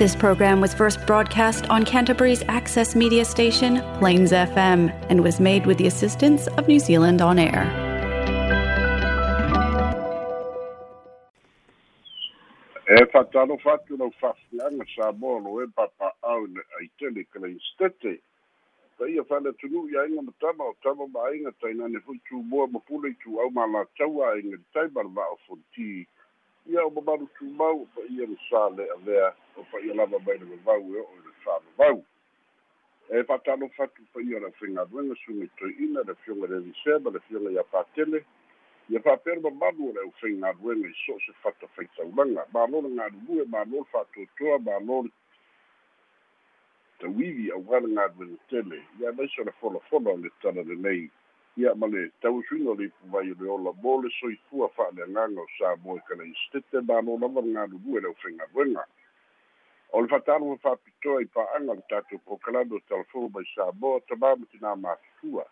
This program was first broadcast on Canterbury's access media station, Plains FM, and was made with the assistance of New Zealand On Air. e fatalo fatu lau fa'afeaga sa moa lo e papa'au le aitele kalaistete pa ia fale tunu ia inga matama o tama ma'aiga tainane foi tumua ma pule i tu'au malatau aiga le taima le va'o fonti ia o mamalu tumau pa ia le sa le'a lea o pa ia lava mai le vavau e o'o i le fa'avavau e fa'atalo fatu pa ia le fegaluega suga i toi'ina le fioga le elisema le fioga ia patele ia fa'apena mamalu o le ʻaufaigaluega i so o se fata faitaulaga malo le galulue malo le fa'atoatoa malo le tauivi auga le galuega tele. Ia maisi o le folafolo o le tala lelei ia ma le tausuiga o le ipuvai o le ola mo le soifua fa'aleagaga o sa mo e kalaisitete malo lava le galulue le ʻaufaigaluega o le fa'atalo fa'apitoa i pa'aga le tatou pokalame o telefonu mai sa moa tamā ma tinā mafifua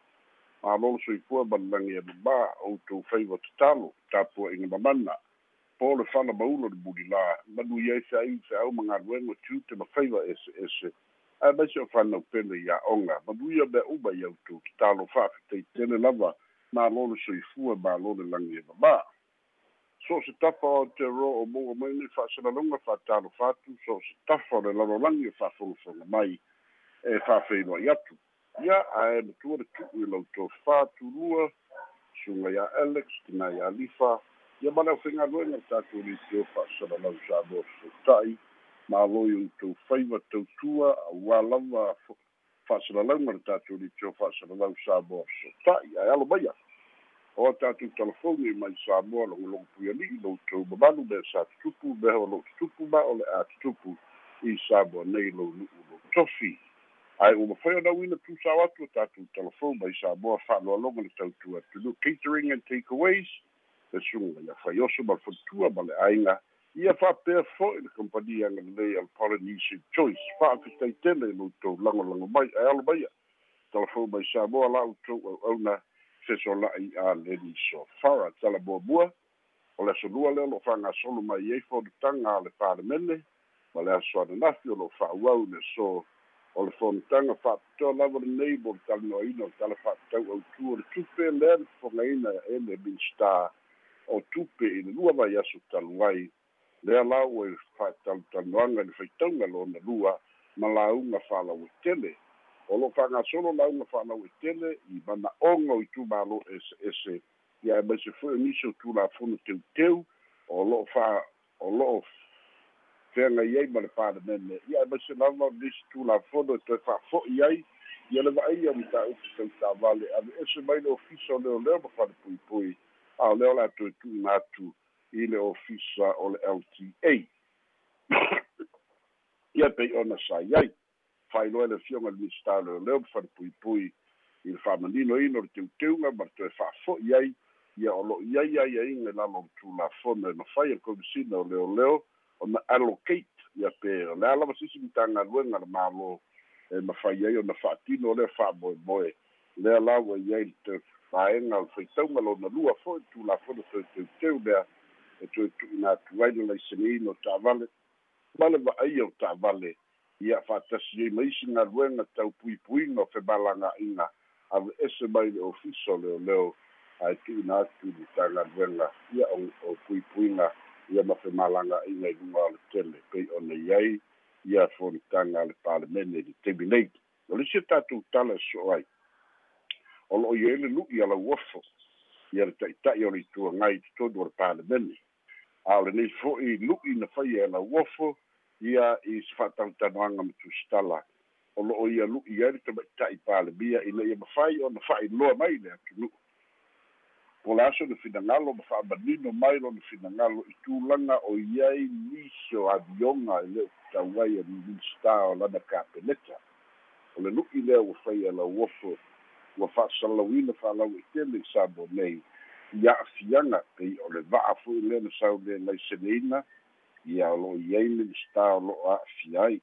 malolo soifua malalagi e mamā outou faiva tatalo tapuaʻiga mamana. Po le fala maulo le mulilā manu ai feai feau ma galuega tiute ma faiva ese ese ae maisi o fanau pele ia oga manuia mea uma i outou tatalo fa'afetaitele lava malolo soifua malole lagi e mamā so o se tafa o te ro o mo mai ni fa se longa fa talo fatu so o se tafa o le lalolagi e fa'afolofoga mai e fa'afeinoa i atu. Ia ae matua le tu'u i lautou fatulua suga iā alex tina iā lifa ia ma le aufaigaluega le tatou litio fa'asalalau sa mo feseta'i maloi outou faiva tautua auā lava fa'asalalauga le tatou litio fa'asalalau sa mo feseta'i ae alo maia o tatou telefoni mai sa moa logologo puiali'i loutou mamalu mea sa tutupu mea o loo tutupu ma o le a tutupu i sa moa nei lou nu'u lou tofi. Ae ua mafai ona uina tusao atu o tatou telefon mai sa moa fa'aloaloga le tautua. Tunu catering and takeaways le suga ia fai oso ma le fatutua ma le aiga ia fa'apea fo'i le kompania agalelei a le polynesian choice. Fa'afetaitele loutou lagolago mai ae alo maia telefon mai sa moa la'outou au'auna fesola'i a leni sofara. Tala muamua o le asolua lea lo'o fa'agasolo mai ai fonotaga a le palemene ma le aso ananafi o lo'o fa'auau le so o le fonotaga fa'apitoa lava lenei mo le talinoaina o le tala fa'apitau autu o le tupe lea le fofogaina ele minsta o tupe i le lua mai aso talu ai lea la ua i fa'atalutaloaga i faitauga lona lua ma lauga fa'alau etele o lo'o fa'agasolo lauga fa'alau etele i mana'oga o i tumālo ese ese ia e maise fo'i nisi o tulafono teuteu o lo'o fa o lo'o feagai ai ma le palemene ia e maise lava o nisi tulafono e toe fa'afo'i ai. Ia le va'aia ma ta'upu tautavale ave ese mai le ofisa o leoleo ma falepuipui a o lea o le atu e tu'uina atu i le ofisa o le lta ia pei ona sai ai failoa le fioga le minista leoleo ma falepuipui i le fa'amaninoina o le teuteuga ma le toe fa'afo'i ai ia o lo'o iai ai aiga lalo le tulafona e mafai le komisina o leoleo ona allocate ia pe o le a lava sisi matagaluega le malo e mafai ai ona fa'atino o lea fa'amoemoe lea la ua iai le te faega o le faitauga lona lua fo'i tulafona toe teuteu lea e toe tu'uina atu ai le laisaniina o ta'avale ma le va'aia o ta'avale ia fa'atasi ai ma isi galuega taupuipuiga o femalaga'ina ave ese mai le ofisa o leoleo ae tu'uina atu le tagaluega ia o puipuiga ia ma femalaga'ina i luga o le tele. Pei ona iai ia fonitaga le palemene le terminate o le sia tatou tala e so'o ai. O lo'o iai le lu'i a lau ofo ia le ta'ita'i o le ituagai totonu o le palemene a o fo'i lu'i na faia e lau ofo ia i se fa'atalutanoaga ma tusitala o lo'o ia lu'i ai le tamaita'i palemia i le'ia mafai ona fa'ailoa mai le atunu'u po le aso le finagalo ma fa'amanino mai lona finagalo i tulaga o iai nisi o avioga e lē tauai a minista o lana kapeneta o le lu'i lea ua faia lau ofo ua fa'asalauina fa'alau i tele i sabo nei ia a'afiaga pei o le va'a fo'i lea na sau le laiseneina ia o lo'o iai minista o lo'o a'afia ai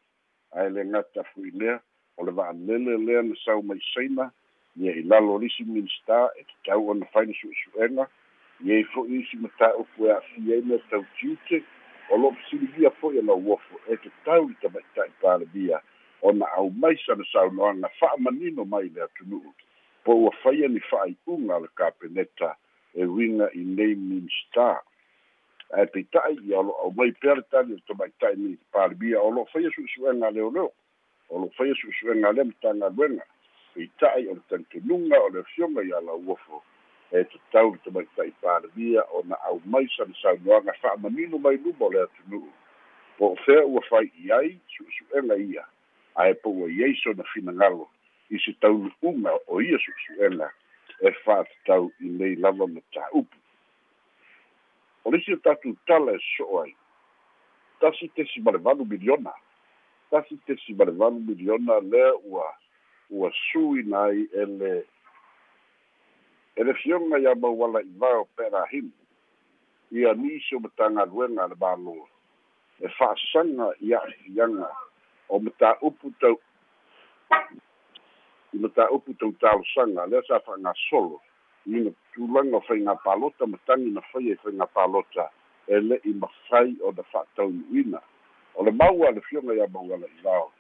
ae le gata fo'i lea o le va'alele lea na sau mai saina ia i lalo lisi minista e tatau ona faina su'esu'ega iai fo'i isi mataupu e a'afia ai mea tautiute o lo'o fesiligia fo'i ana uofo e tatau i tamaita'i palemia ona au maisa na saunoaga fa'amanino mai le atunu'u po ua faia ni fa'ai'uga le kapeneta e uiga i nei minstar ae peita'i ia o lo'o au mai pea le tali o tamaita'i ni palemia o lo'o faia su'esu'ega leoleo o lo'o faia su'esu'ega lea ma tagaluega peita'i o le talitonuga o le afioga ia lauofo e tatau le tamaita'i palemia ona au maisa le saunoaga fa'amanino mai luma o le atunu'u. Po o fea ua fai'i ai su'esu'ega ia. Ae po ua iai sona finagalo i se taunu'uga o ia su'esu'ega e fa'atatau i nei lava ma tā'upu o lisi o tatou tala e so'o ai. Tasi tesi ma le valu miliona. Tasi tesi ma le valu miliona lea ua ua suina ai e le e le fioga ia mauala i vao pe'erahimi ia nisi o matagaluega a le māloa. E fa'asaga i a'afiaga o mataupu tau i mataupu tau talosaga lea sa fa'agasolo ina tulaga o faigā palota ma tagi na faia i faigā palota e le'i mafai o na fa'ataunu'ina o le maua le fioga ia mauala i lao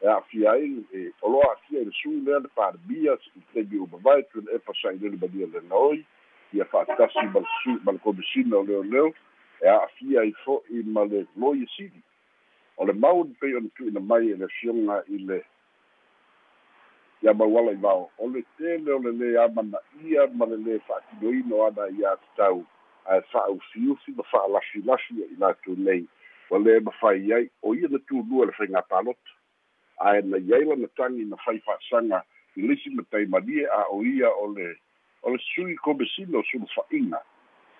e a'afia ai e o loa a'afia i le su lea le palemia i tegi uma vai tue le epa sa'ilele malia lenaoi ia fa'atasi ma le su ma le komisina o leoleo e a'afia ai fo'i ma le loia sili o le mau le pei ona tu'uina mai e le fioga i le ia mauala i vao o le tele o le lē amanaʻia ma le lē fa'atinoina o ana iā tatau ae fa'aufiufi ma fa'alafilafi i latou nei. Ua lē mafai ai o ia na tulua le faigā palota ae na iai lana tagi na fai fa'asaga i lisi ma taimalie a o ia o le o le sui komesina o sulufa'iga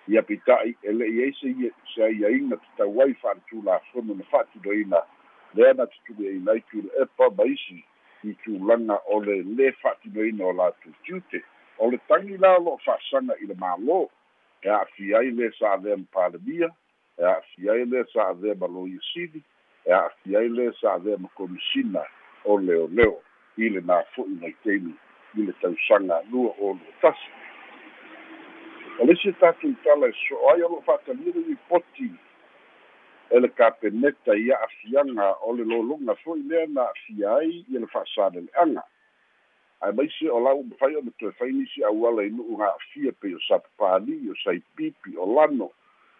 ia pita'i e le'i ai se ia se aiaiga tatau ai fa'aletulafono na fa'atinoina lea na tutu'u ai nai tu le epa ma isi i tulaga o le lē fa'atinoina o latou tiute o le tagi la lo'o fa'asaga i le mālō. E a'afia ai lē sa'avea ma palemia e a'afia ai lē sa'avea ma loia sili e a'afia ai lē sa'avea ma komisina o leoleo i le na fo'i mai teimi i le tausaga lua o lua tasi. O lesi tatou tala e so'o ai o lo'o fa'atalia le ripoti e le kapeneta i a'afiaga o le lologa fo'i lea na a'afia ai ia le fa'asalele'aga ae maisi o lau mafai ona toe fai nisi auala i nu'u ga'afia pei o sapapali o saipipi o lano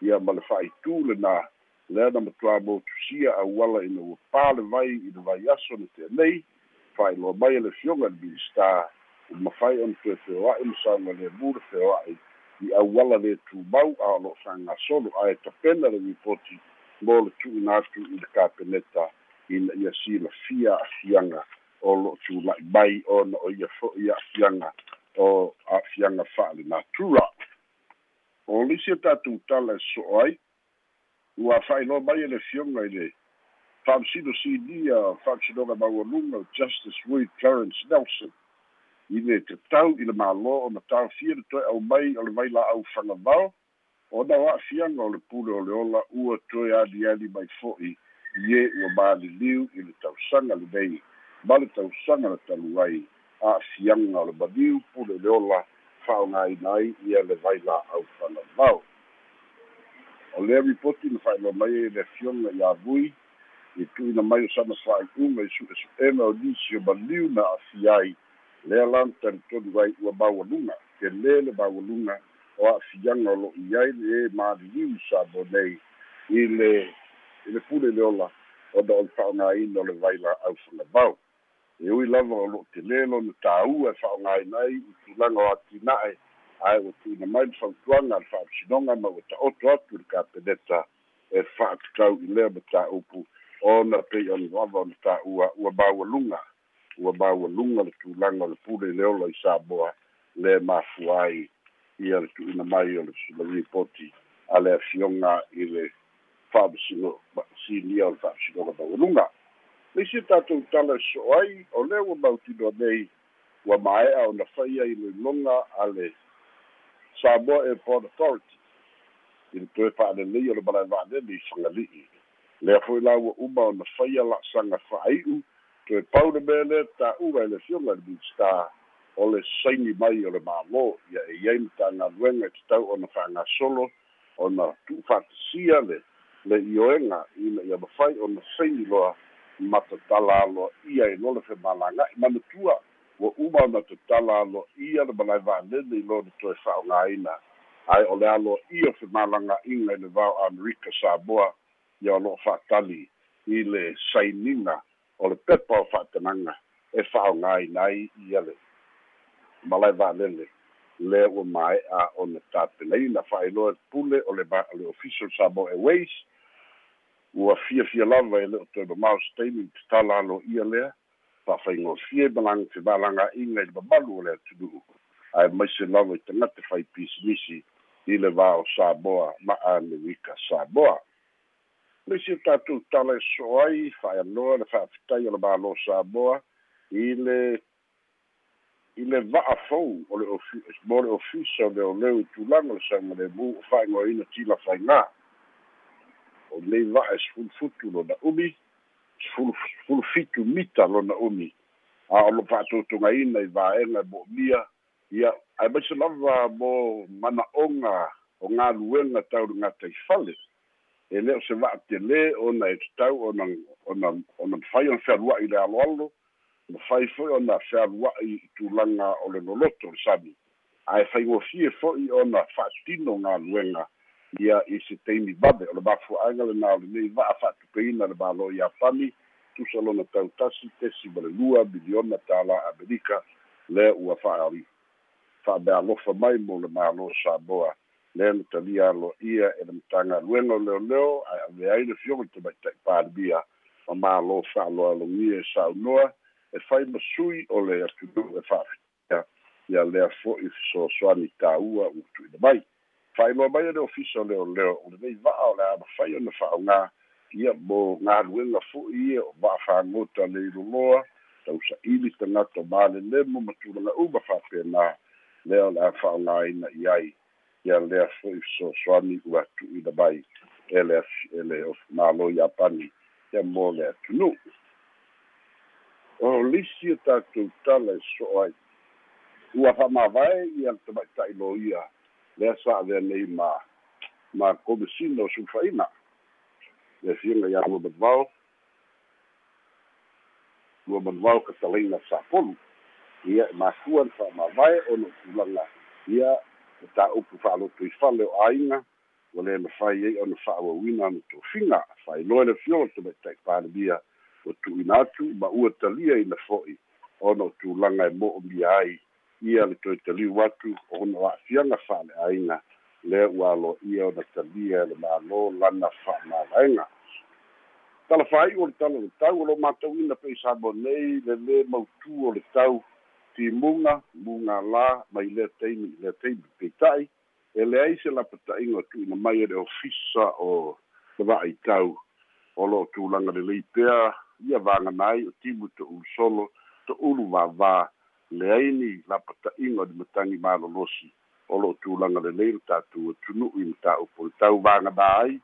ia ma le fa'aitū lenā lea na matuā mo tusia auala ina ua pā le vai i le vai aso na te'anei fa'ailoa mai e le fioga le minista. Ua mafai ona toe feoa'i ma sauga lemu le feoa'i i auala le tumau a o lo'o fa'agasolo ae tapena le ripoti mo le tu'una atu i le kapeneta ina ia silafia a'afiaga o lo'o tula'i mai ona o ia fo'i a'afiaga o a'afiaga fa'alenatura o lisi o tatou tala e so'o ai ua fa'ailoa mai e le fioga i le fa'amasino sinia fa'amasinoga maualuga o justice will clarence nelson. I le tatau i le mālō ona tāfia le toe au mai o le vai la'au fagavao ona o a'afiaga o le pule o le ola ua toe aliali mai fo'i i ē ua maliliu i le tausaga lenei ma le tausaga na talu ai. A'afiaga o le maliu pule le ola fa'aogāina ai ia le vai la'au fagavao o lea ripoti na fa'ailoa mai e le afioga i avui i tu'uina mai o sana fa'ai'uga i su'esu'ega o nisi o maliu na a'afia ai lea lana talitonu ai ua maualuga ke lē le maualuga o a'afiaga o lo'i ai ē maliliu sa mo nei i le i le pule le ola ona o le fa'aogāina o le vai la'au fagavao e ui lava o lo'o telē lona tāua e fa'aogāina ai i tulaga o atina'e ae ua tu'uina mai le fautuaga le fa'amasinoga ma ua ta'oto atu le kapeneta e fa'atatau i lea ma tā'upu ona pei ona lava ona tā'ua ua maualuga ua maualuga le tulaga o le pule i le ola i samoa le mafua ai ia le tu'uina mai o le le ripoti a le afioga i le fa'amasino sinia o le fa'amasinoga maualuga leisi tatou tala e so'o ai o lea ua mautino nei ua mae'a ona faia i loiloga a le samoa airport authority. I le toe fa'alelei o le malae va'alele i fagali'i lea fo'i la ua uma ona faia la'asaga fa'ai'u toe pau le mea lea tā'ua e le fioga le minstar o le saini mai o le mālō ia e iai ma tagaluega e tatau ona fa'agasolo ona tu'u fa'atasia le le ioega ina ia mafai ona saini loa matatala aloa ia i lole femālaga'i manatua ua uma ona tatala aloa ia le malai va'alele i lona toe fa'aogāina ae o le aloa ia femālaga'iga i le vao amerika samoa ia o lo'o fa'atali i le sainiga o le pepa o fa'atanaga e fa'aogāina ai ia le malai va'alele lea ua mae'a ona tapenaina fa'ailoa pule o le le official samoa airways. Ua fiafia lava e le o toe mamao statement tatala alo ia lea fa'afaigofie malaga te malaga'iga i le mamalu o le atunu'u ae maise lava i tagate fai pisinisi i le va o samoa ma amerika samoa. Leisi o tatou tala e so ai fa'aealoa le fa'afitai o le malo samoa i le i le va'a fou o le mo le ofisa o leoleu i tulaga le sauga lemu o fa'aigoaina tila faigā o nei va'a e sefulufutu lona umi. Sefulu fitu mita lona umi. A o lo fa'atoutogaina i vaega e mo'omia ia ae maise lava mo mana'oga o galuega taulugata i fale e lē o se va'atelē ona e tatau ona ona ona mafai ona fealua'i le aloalo mafai fo'i ona fealua'i i tulaga o le loloto le sani ae faigofie fo'i ona fa'atino galuega ia i se taimi babe o le mafua'aiga lenā o lenei va'a fa'atupeina le malo iapani tusa lona tautasi tesi ma le lua miliona tala amerika lea ua fa'a fa'amealofa mai mo le malo samoa. Lea na talia alo'ia e le matagaluega o leoleo ae aveai le fioga te maita'i palemia ma malo fa'aloalogia e saunoa e fai masui o le atunu'u e fa'afitia ia lea fo'i fesoasoani tāua ua tu'uina mai. Fa'ailoa mai le ofisa o leoleo o lenei va'a o le a mafai ona fa'aogā ia mo galuega fo'i ia o va'afagota le iloloa tausa'ili tagata malelemo ma tulaga uma fa'apenā lea o le a fa'aogāina i ai. Ia lea fo'i fesoasoani ua tu'uina mai. E le e le malo iapani ia mo le atunu'u o lisi o tatou tala e so'o ai. Ua fa'amavae ia le tamaita'i lo ia. Lea sa'avea nei ma ma komesina o sufa'ina le fiaga ia lua manavao lua manavao katalaina sapolu ia e makua le fa'amavae ona tulaga ia e tāupu fa'aloto i fale o āiga ua lē mafai ai ona fa'auauina ana tofiga fa'ailoa le fioga tamaita'i palemia ua tu'uina atu ma ua talia ina fo'i. Ona o tulaga e mo'omia ai. Ia le toe taliu atu ona o a'afiaga fa'ale'āiga lea ua alo'ia ona talia e le mālō lana fa'amālaega talafai'u o le tala le tau o lo matauina pe'i sa mo nei le lē mautū o le tau. Timuga muga lā mai lea taimi lea taimi peita'i e leai se lapata'iga o tu'uina mai e le ofisa o le va'aitau o lo'o tulaga lelei pea ia vagana ai o timu to ulu solo to ulu vāvā leai ni lapata'iga o le matagi malolosi o lo'o tulaga lelei le tatou atunu'u i mataupu le tau vagana ai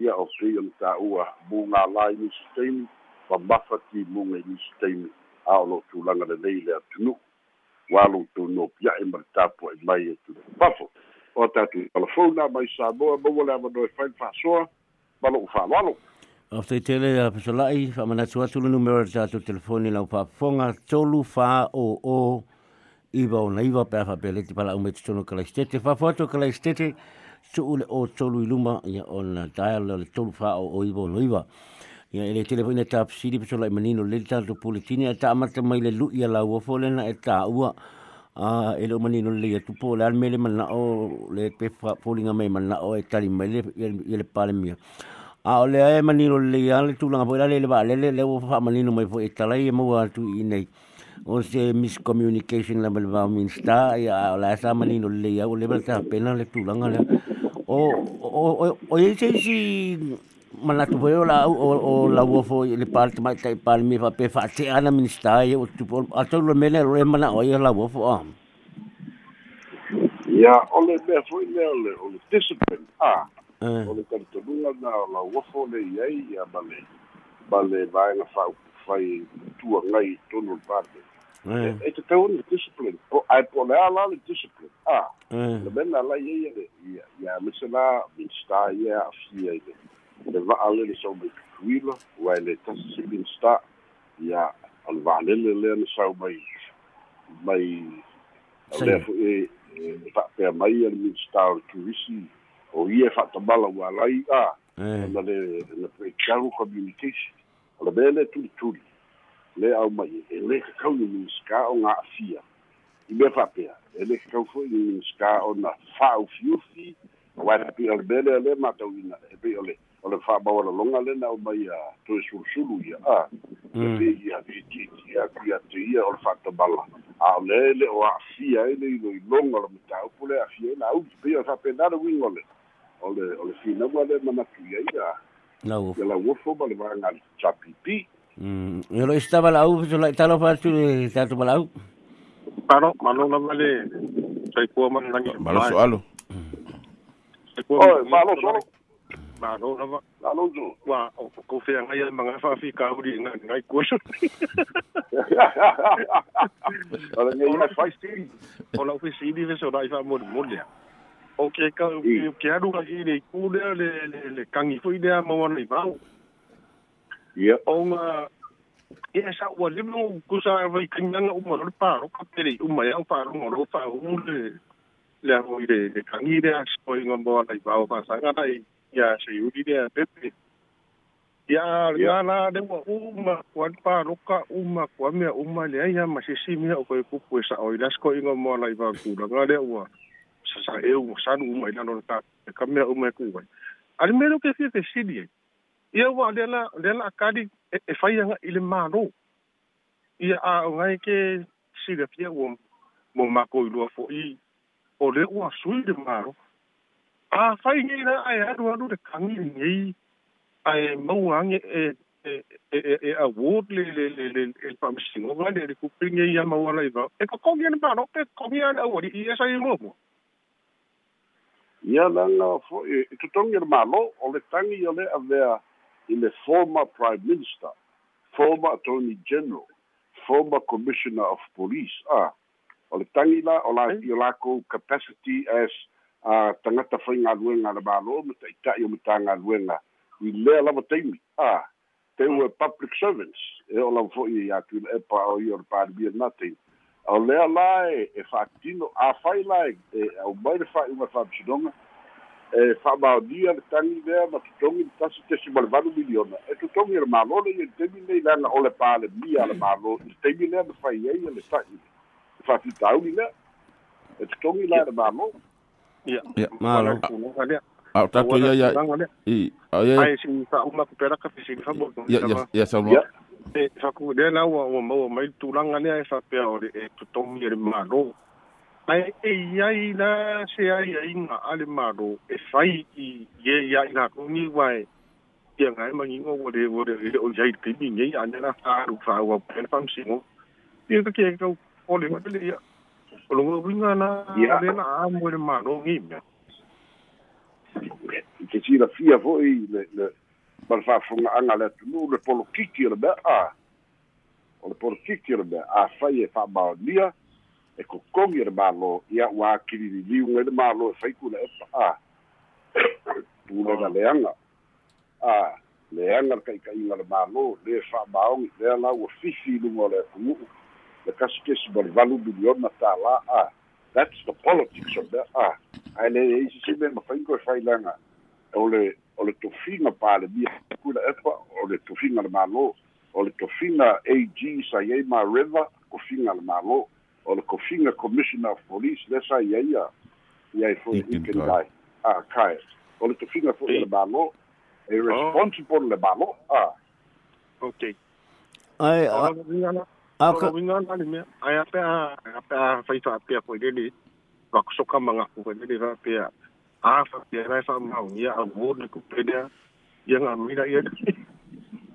ia o pei ona tā'ua mugālā i nisi taimi mamafa timuga i nisi taimi a o lo'o tulaga lelei le atunu'u ua loutou nopia'i ma le tapua'i mai e tulupafo o tatou talafona mai samoa maua le avanoe fai le fa'asoa ma lo'u fa'aloalo o te tele a pesola'i whamanatu atu le numero le tātou telefoni lau whaafonga tolu wha o o iwa o naiwa pe awha pe leti pala ume tutono kalai stete whaafoto kalai stete tu ule o tolu i luma ia o na dial le tolu wha o o iwa o naiwa ia ele telefoni e tāp siri pesola'i manino le tātou puletini e tā amata mai le lu ia lau wafo lena e tā ua. A ele o manino le ia tupo le almele mana le pe polinga mai mana e tali mai le ia le pale mia a o le e manino le ia le tulanga po le ba le o fa manino mai fo e talai e mo atu i nei. O se miscommunication la mal va min sta ya la sa manino le ia o le ba ta pena le tulanga le. O o o e se si mana tu veo la o o la wo fo le parte mai tai pal mi fa pe fa te ana min sta e o tu a to lo mele re mana o la wo fo am ya o le be fo le o le discipline ah o le talitonuga na o lauafo le iai ia ma le ma le vaega fa fai tuagai tonu le pate. E tatau ona le discipline. O ae po le a la le discipline. A le mena lai ai le ia ia mese la minsta ia afia i le le va'a le le sau mai kuila ua e le tasi simin sta ia o le va'alele lea na sau mai lea fo'i e fa'apea mai a le minista o le turisi o ia e fa'atamala ua lai a ona le na breakdown communication o le mea le tulituli le au mai e le kakau ni minista o ga'afia i mea fa'apea e le kakau fo'i ni minista ona fa'aufiufi ua e pia o le mea lea le matauina e pei o le o le fa'amaualaloga lena o mai a toe sulusulu ia a. E pei ia fitiiti a kuia te ia o le fa'atamala a o le le o a'afia e le iloiloga o le mataupu le a'afia e na auti pei o le fa'apena le uiga o le o le o le finaua le manatu ia ia lau ia lauofo ma le vaga le tapipi e lo estaba la u so la talo fa tu le tato la u Paro, malo na male. Sai ko man nang. Malo soalo. Malo solo Malo na ba. malo zo Wa ko fe ngai mga fa fi ka uri ngai ngai ko so. ole ngai ai fai stiri Ola fi si di ve so dai fa mo o ke ka o ke aru ka hi nei ku le le le kangi fu idea mo wan nei bau ye onga e sa wa le mo ku sa ve kinanga o mo pa ro ka te u ma ya pa ro mo ro pa u le le ro ide le kangi de a spo i mo wan nei bau pa sa ga nei ya se u di de pe pe ya ya na de mo u ma wan pa ro ka u ma ko me u ma le ya ma se si mi o ko ku ku sa o i la sko i mo wan nei bau ku ra ga le wa sa e o sa no mo ina no ta ka me o me ku wa ali me lo ke fie te sidie ia wa le la le la ka e fa ia nga ile ma no ia a o ngai ke si le fie wo mo ma ko i fo i o le o sui de maro. A fa i nga ai a du de kangi ni ngai ai mo wa e e e a wood le le le le e pa mshingo ngale le kupinge ya mawala iba e ka kongi ni ba no ke kongi ya le awodi i i ngopo ia langa fo e e tutongi le malo o le tangi o le avea i le former prime minister former attorney general former commissioner of police. Ah o le tangi la o la i o lako capacity as a tangata fai ngā luenga le malo me ta itai o ngā luenga i lea lava teimi. Ah te ue public servants. E o lau fo i atu le epa o i o le pāri bia natein o lea la e e whaatino a whai la e e au mai le whai uma whaapsinonga e le tangi lea ma tutongi le tasi tesi ma le vanu miliona. E tutongi le malo le i temi nei langa o le pā le mia le malo i temi lea le whai ei le whai le whaatitauni lea. E tutongi la le malo ia. Ia, malo. Au tato ia ia. I ia ai sin sa uma ku pera ka fisi fa bo ia ia ia sa ia e fa ku de na wa wa mo mai tulanga ne ai fa pe o e tu tomi e malo ai e ai na se ai ai nga ale malo e fai i ye ya ina ku ni wai ia ngai ma ngi ngo de wo de o jai te ni ngai ane na fa ru fa wa pen fam si ngo. Ia ka ke ka o le ma le ia o lo ngo winga na Ia. le na a mo le malo ngi me. Ke tira fia fo'i le le ma le fa'afoga'aga le atunuu le polokiki o le mea a. O le polokiki o le mea a fai e fa'amaonia e kokogi e le mālō ia ua akilililiuga i le mālō e faiku le epa a. Pulega leaga a. Leaga le ka'ika'iga le mālō le fa'amaogi lea la ua fifi luga o le atunu'u le kasikesi ma le valu miliona tālā a. That's the politics of that ah ai le isi se me mafai ko fai langa. O le o le tofinga pa le bia kula epa o le tofinga le malo o le tofinga AG sa ye ma river kofinga le malo o le kofinga commissioner of police le sa ye ya ya fo Ikin ikin kai. dai ah kai o le tofinga fo le malo e responsible le malo ah okay ai Ora a winga na a Ora winga na le mea. Ai ape a, ape a fai fa apea koe lele. Wako soka manga koe lele fa apea. A fa apea rai fa mau. Ia a wō ni ku pedea. Ia ngā mira ia.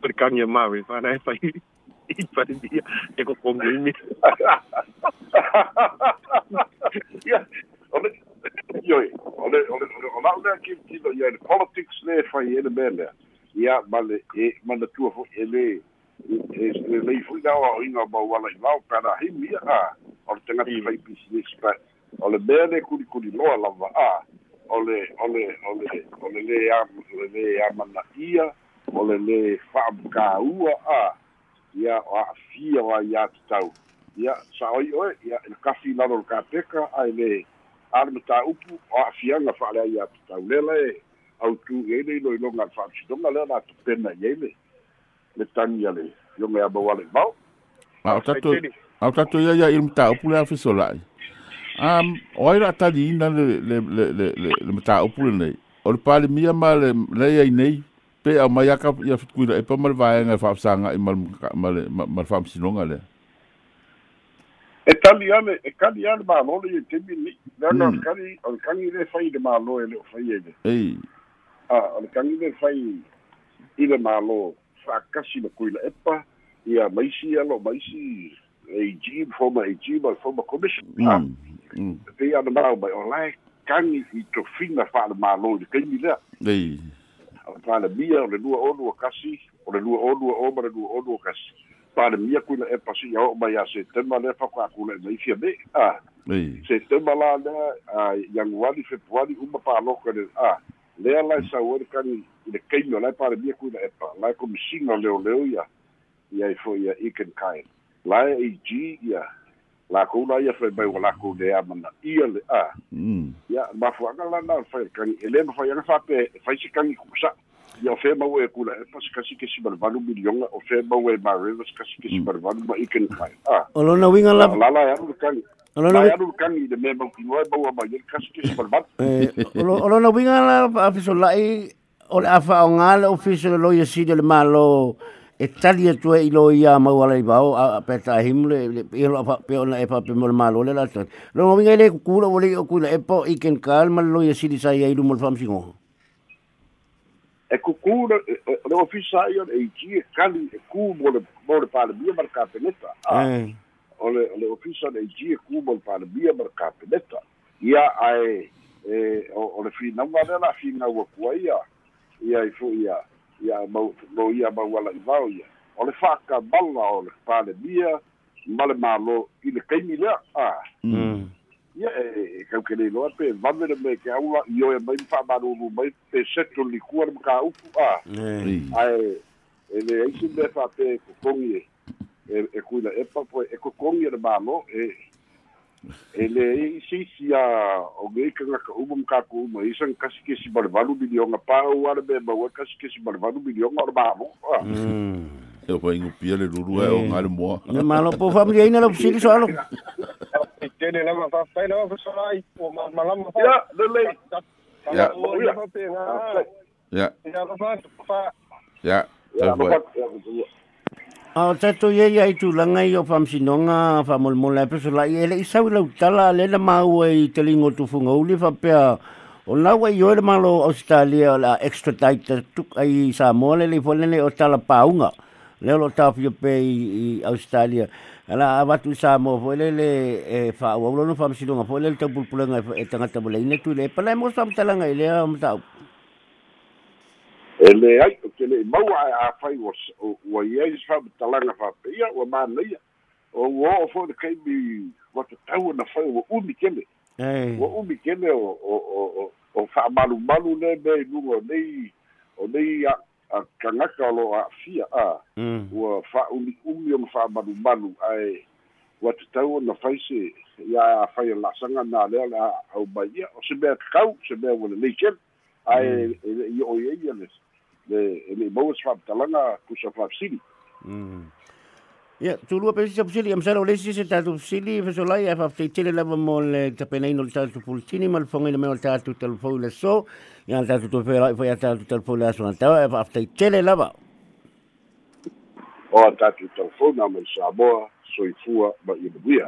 Pari kangia mawe. Fa nai fai. I pari dia. E ko kongi imi. Ja, ole joi, ole ole ole ona ki ki do ja politics le fa ye le bele. Ja, maar e maar de tour voor ele is le le fu da o inga ba wala i lau para him ja. Ole tenga ti fai business pa. Ole bele ku di ku di lo la va a. o le o le o le o le le a le le a mana ia o le le fa'amakaua a ia o a'afia o ai ia sa oi oe ia le kafi lalo le kapeka ai le ale mataupu o a'afiaga fa'ale ai atu tau. Lela e autu i ai le iloiloga le fa'amasinoga lea la tupena i ai le le tani a le ioga ia maua le mau. A o tatu a o tatu ia ia i le mataupu le afesola'i um o ai la tali ina le le le le le le mataupu le nei. O le pale mia ma le le ai nei pe a mai aka ia fitkuila e pa mal vaenga fa sanga i mal mal mal fam sinonga le e tali ane e kali ane ma lo le te mi ni na na kali o kangi le fai de ma lo e le fai e le. Ei. A o kangi le fai i le ma lo fa kasi le kuila e pa ia maisi alo maisi e ji former e ji ma former commission pe ana ma ba o lai kangi i to fina fa le ma lo de kangi le ei pa le mia o le lua o lua kasi o le lua o lua o ma le lua o lua kasi pa le mia kuina e pasi o mai a se tema le fa kwa kule mai fia me a se tema la le a yang wali fe wali uma pa lo ka le a le ala sa o kan i le le pa le mia kuina e pa la ko misino le o le ia ia i fo ia iken kai la e gi ia la ko la ia fe mai wala ko le amana. Ia le a. Ia ma fo anga la na fa kan ele ma fa ia fa pe fa si kan ku sa ia fe ma we ku la pa si kasi ke si bal valu milion o fe ma we ma re si kasi ke si bal valu ma iken kai a. O lo na winga la la la ya ru kan o lo na ya ru kan i de me ma ku no ba ma ia kasi ke si bal valu o lo na winga la a fiso lai o le afa o ngale o fiso lo ia si de le malo e tali e tue i lo ia mau ala i bau a pe ta himle i lo pa pe ona e pa pe mo malo le la ta lo mo winga le ku lo le o ku le e po i ken kalma lo ia si di sa ia i lu mo fam singo e ku ku le ofisa ia e ji kali e ku mo le mo le pa le bia mar ka peneta o le le ofisa le ji e ku mo le pa le bia mar ka peneta ia ai e o le fi na wa la fi na wa ku ia i fu ia ia mo ia ma wala i vao ia. O le faka balla o le pale bia ma le malo i le kaimi lea. A. Ia e kau kene loa pe vamere me ke aula i oe mai mfa marulu mai pe seto li kua le maka upu. A. A e e le eisi me fa pe kukongi e kuila epa po e kukongi le malo e e le isi si a o ngai ka ngaka uma mka ko uma isa kasi ke si barvalu milionga pa o ara be ba kasi ke si barvalu milionga o ba mo e o ingo pia le ruru e o ngare moa le malo po fam ye ina lo sili so alo tene la ma fa fa no fa so ai o ma ma la ma fa ya le le ya ya ya fa fa ya ya A tato ye ye tu langa yo fam sinonga fa mol mol la la ye isa wi la tala le na ma we telingo tu funga uli fa pe o na we yo le malo australia la extra tight tu ai sa mole le fo le le ostala paunga. Le lo ta fi pe i australia. Ala va tu sa mo fo le le fa wo lo no fam sinonga fo le te pulpulanga e tanga te bole ne tu le pa le mo sam talanga le am ta e le ai o ke le mau a a fai o o ia i sa talanga fa pe ia o ma nei o o fo de kai mi o te tau na fai o umi kele o umi kele o o o o fa malu malu ne be lu o nei o nei a a kangaka lo a fia a. O fa umi umi o fa malu malu ai o te tau na fai se ia a fai la sanga na le a au mai o se be kau se be o le kele ai i o ia ia le le le mo sa talanga ku sa fa sili Ya, tu lua pe sa sili? Am sala lesi se tatu sili fe so lai fa te tele lava mo le te pena ino le tatu pultini mal fonga le me le tatu telefo le so. Ya tatu to fe lai fa ya tatu telefo le aso ta fa te tele lava o tatu telefo na mo sa boa soifua ma i buia